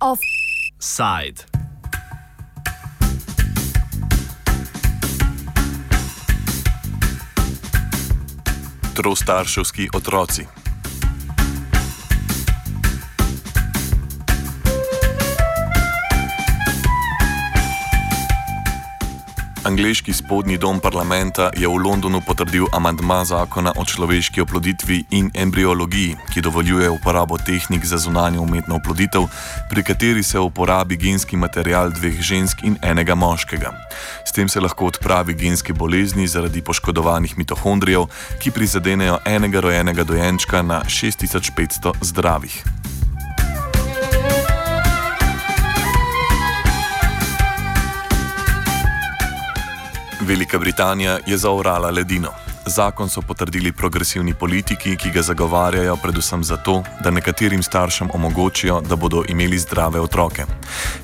Offside. Trostarševski otroci. Angliški spodnji dom parlamenta je v Londonu potrdil amandma zakona o človeški oploditvi in embriologiji, ki dovoljuje uporabo tehnik za zunanjo umetno oploditev, pri kateri se uporabi genski material dveh žensk in enega moškega. S tem se lahko odpravi genske bolezni zaradi poškodovanih mitohondrijev, ki prizadenejo enega rojenega dojenčka na 6500 zdravih. Velika Britanija je zaorala ledino. Zakon so potrdili progresivni politiki, ki ga zagovarjajo predvsem zato, da nekaterim staršem omogočijo, da bodo imeli zdrave otroke.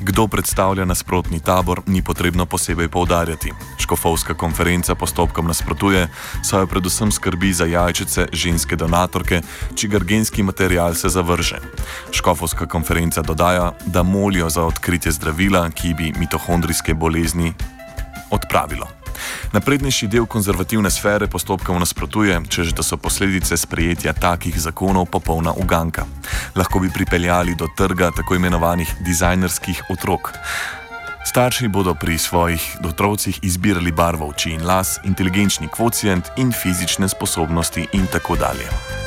Kdo predstavlja nasprotni tabor, ni potrebno posebej poudarjati. Škofovska konferenca postopkom nasprotuje, saj jo predvsem skrbi za jajčice ženske donatorke, čigar genski material se zavrže. Škofovska konferenca dodaja, da molijo za odkritje zdravila, ki bi mitohondrijske bolezni odpravilo. Naprednejši del konzervativne sfere postopkov nasprotuje, čež da so posledice sprejetja takih zakonov popolna uganka. Lahko bi pripeljali do trga tako imenovanih dizajnerskih otrok. Starši bodo pri svojih otrocih izbirali barvo oči in las, inteligenčni kvocijent in fizične sposobnosti in tako dalje.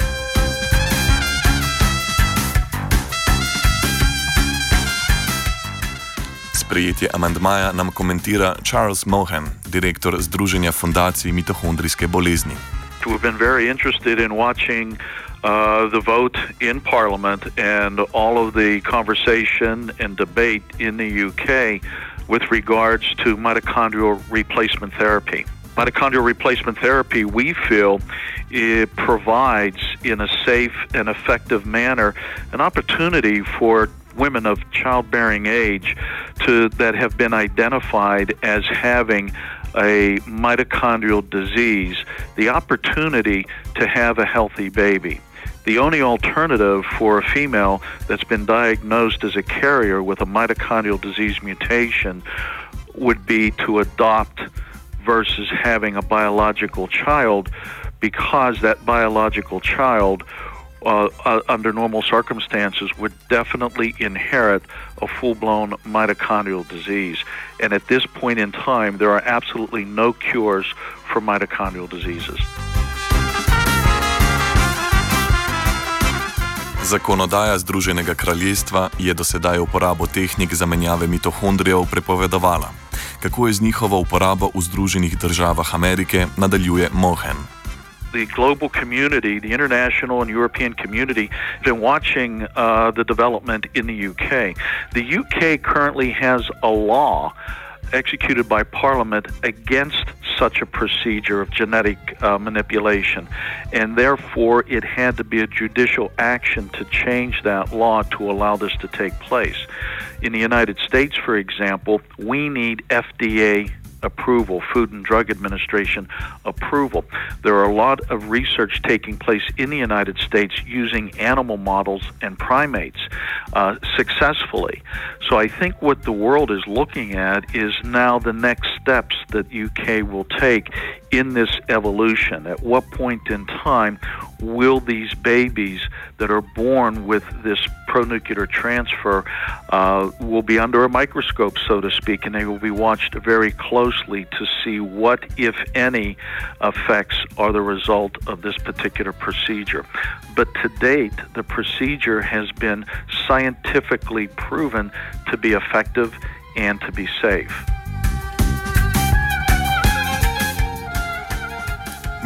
Sprejetje amandmaja nam komentira Charles Mohan, direktor Združenja fundacij mitohondrijske bolezni. We've been very interested in watching uh, the vote in Parliament and all of the conversation and debate in the UK with regards to mitochondrial replacement therapy. Mitochondrial replacement therapy, we feel, it provides in a safe and effective manner an opportunity for women of childbearing age to that have been identified as having a mitochondrial disease the opportunity to have a healthy baby. The only alternative for a female that's been diagnosed as a carrier with a mitochondrial disease mutation would be to adopt versus having a biological child because that biological child uh, uh, under normal circumstances, would definitely inherit a full blown mitochondrial disease. And at this point in time, there are absolutely no cures for mitochondrial diseases. Zakonodaja Združenega kraljestva je do sedaj uporabo tehnik zamenjave mitohondrijev prepovedovala. Kako je z njihovo uporabo v Združenih državah Amerike, nadaljuje Mohen. The global community, the international and European community, have been watching uh, the development in the UK. The UK currently has a law executed by Parliament against such a procedure of genetic uh, manipulation, and therefore it had to be a judicial action to change that law to allow this to take place. In the United States, for example, we need FDA approval, Food and Drug Administration approval. There are a lot of research taking place in the United States using animal models and primates uh, successfully. So I think what the world is looking at is now the next steps that UK will take in this evolution. At what point in time will these babies that are born with this pronuclear transfer uh, will be under a microscope, so to speak, and they will be watched very closely to see what, if any, effects are the result of this particular procedure. But to date, the procedure has been scientifically proven to be effective and to be safe.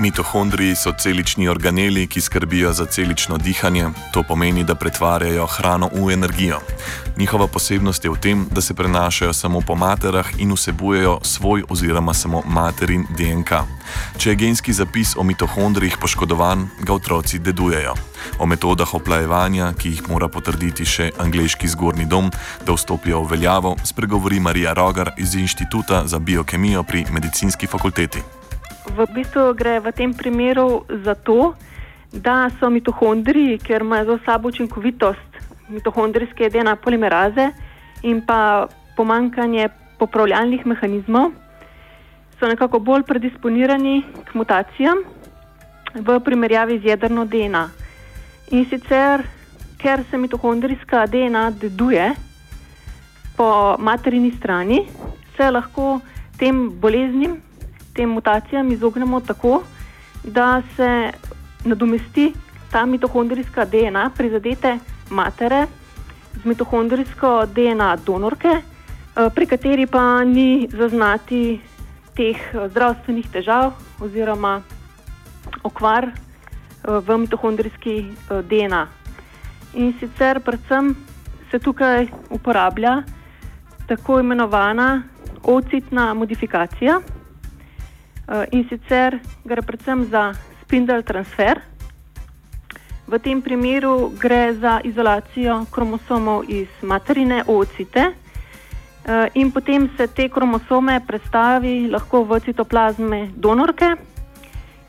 Mitohondriji so celični organeli, ki skrbijo za celično dihanje, to pomeni, da pretvarjajo hrano v energijo. Njihova posebnost je v tem, da se prenašajo samo po materah in vsebujejo svoj oziroma samo materin DNK. Če je genski zapis o mitohondrijih poškodovan, ga otroci dedujejo. O metodah oplajevanja, ki jih mora potrditi še angliški zgornji dom, da vstopijo v veljavo, spregovori Marija Rogar iz Inštituta za biokemijo pri medicinski fakulteti. V bistvu gre v tem primeru za to, da so mitohondriji, ker imajo za sabo učinkovitost mitohondrijske DNA polimeraze in pa pomankanje popravljalnih mehanizmov, so nekako bolj predisponirani k mutacijam v primerjavi z jedrno DNA. In sicer, ker se mitohondrijska DNA deduje po materini strani, se lahko tem boleznim tem mutacijam izognemo tako, da se nadomesti ta mitohondrijska DNA prizadete matere z mitohondrijsko DNA donorke, eh, pri kateri pa ni zaznati teh eh, zdravstvenih težav oziroma okvar eh, v mitohondrijski DNA. In sicer predvsem se tukaj uporablja tako imenovana ocitna modifikacija. Eh, in sicer gre predvsem za spindle transfer. V tem primeru gre za izolacijo kromosomov iz materine ocite eh, in potem se te kromosome predstavi lahko v citoplazme donorke,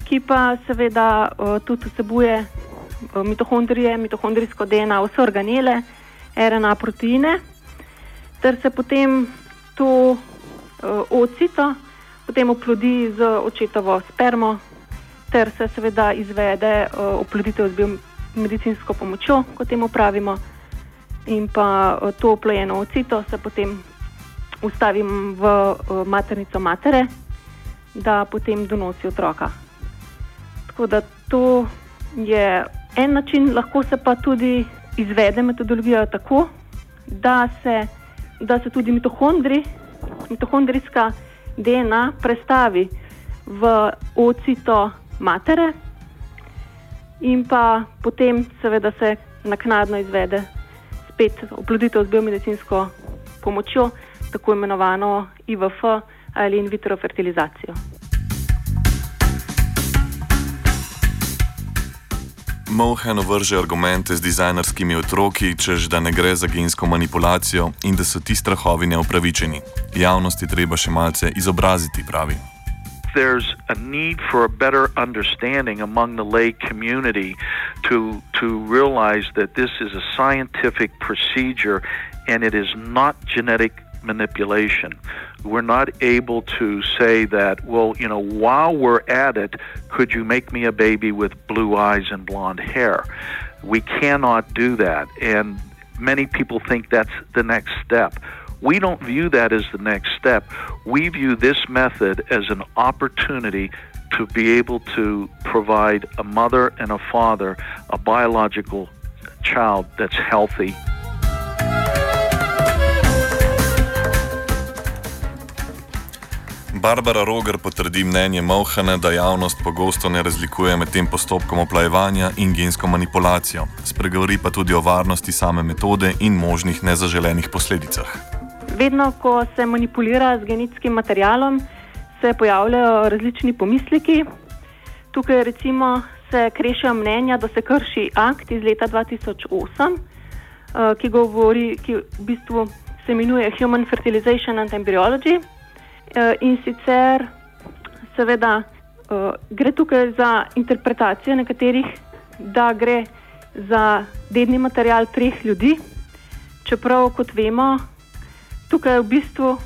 ki pa seveda eh, tudi vsebuje mitohondrije, mitohondrijsko DNA, vse organele, RNA proteine, ter se potem to ocito potem oplodi z očetovo spermo, ter se seveda izvede uh, oploditev z biomedicinsko pomočjo, kot temu pravimo, in pa uh, to oplojeno ocito se potem ustavim v uh, maternico matere, da potem donosi otroka. Tako da to je en način, lahko se pa tudi izvede metodologija tako, da se, da se tudi mitohondri, mitohondrijska. DNA prestavi v ocito matere, in pa potem, seveda, se naknadno izvede spet oploditev z biomedicinsko pomočjo, tako imenovano IVF ali in vitro fertilizacijo. Mohen vrže argumente z dizajnerskimi otroki, čež da ne gre za gensko manipulacijo in da so ti strahovi neupravičeni. Javnosti treba še malce izobraziti, pravi. There's a need for a better understanding among the lay community to, to realize that this is a scientific procedure and it is not genetic manipulation. We're not able to say that, well, you know, while we're at it, could you make me a baby with blue eyes and blonde hair? We cannot do that. And many people think that's the next step. We don't view that as the next step. We view this method as an opportunity to be able to provide a mother and a father a biological child that's healthy Barbara Roger potrdi mnenje Mohane, da javnost pogosto ne razlikuje med tem postopkom oplajevanja in gensko manipulacijo. Spregovori pa tudi o varnosti same metode in možnih nezaželenih posledicah. Vedno, ko se manipulira z genetskim materialom, se pojavljajo različni pomisleki. Tukaj recimo se krešajo mnenja, da se krši akt iz leta 2008, eh, ki govori, ki v bistvu se imenuje Human Fertilization and Embryology. Eh, in sicer, seveda, uh, gre tukaj za interpretacijo nekaterih, da gre za dedni material treh ljudi, čeprav, kot vemo, tukaj v bistvu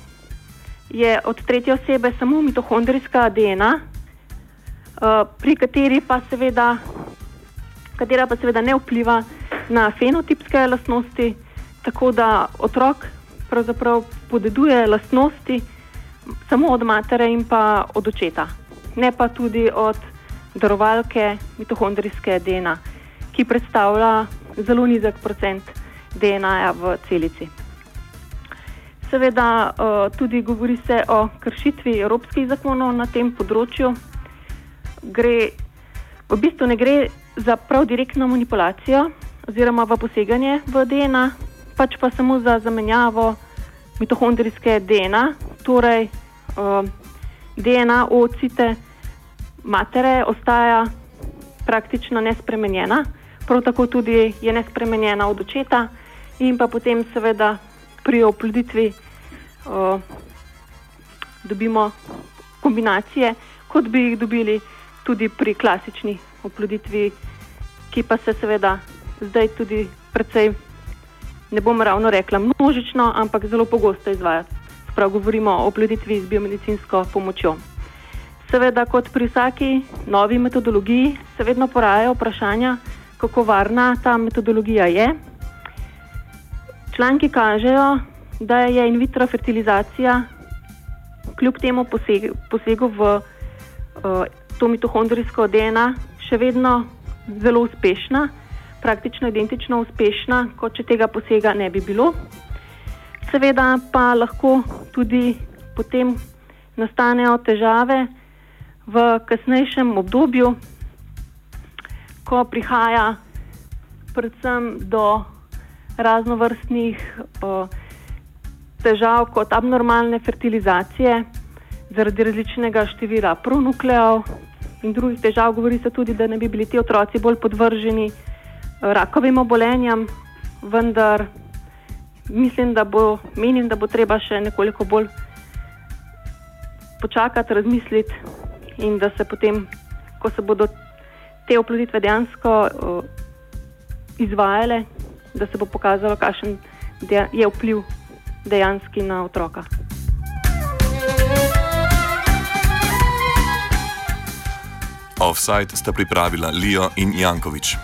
je od tretje osebe samo mitohondrijska DNA, eh, pri kateri pa seveda, katera pa seveda ne vpliva na fenotipske lastnosti, tako da otrok pravzaprav podeduje lastnosti samo od matere in pa od očeta, ne pa tudi od darovalke mitohondrijske DNA, ki predstavlja zelo nizek procent DNA-ja v celici. Seveda, eh, tudi govori se o kršitvi evropskih zakonov na tem področju. gre, v bistvu ne gre za prav direktno manipulacijo oziroma v poseganje v DNA, pač pa samo za zamenjavo mitohondrijske DNA, torej uh, DNA ocite matere ostaja praktično nespremenjena, prav tako tudi je nespremenjena od očeta in pa potem seveda pri oploditvi uh, dobimo kombinacije, kot bi jih dobili tudi pri klasični oploditvi, ki pa se seveda zdaj tudi precej, ne bom ravno rekla množično, ampak zelo pogosto izvaja. Prav govorimo o oploditvi z biomedicinsko pomočjo. Seveda, kot pri vsaki novi metodologiji, se vedno porajajo vprašanja, kako varna ta metodologija je. Članki kažejo, da je in vitro fertilizacija kljub temu posegu, posegu v uh, to mitohondrijsko DNA še vedno zelo uspešna, praktično identično uspešna, kot če tega posega ne bi bilo. Seveda pa lahko tudi potem nastanejo težave v kasnejšem obdobju, ko prihaja predvsem do raznovrstnih uh, težav, kot abnormalne fertilizacije, zaradi različnega števila pronukleov in drugih težav. Govori se tudi, da ne bi bili ti otroci bolj podvrženi rakovim obolenjam, vendar mislim, da bo, menim, da bo treba še nekoliko bolj počakati, razmisliti in da se potem, ko se bodo te oploditve dejansko uh, izvajale, da se bo pokazalo, kakšen je vpliv dejanski na otroka. Offside sta pripravila Lijo in Jankovič.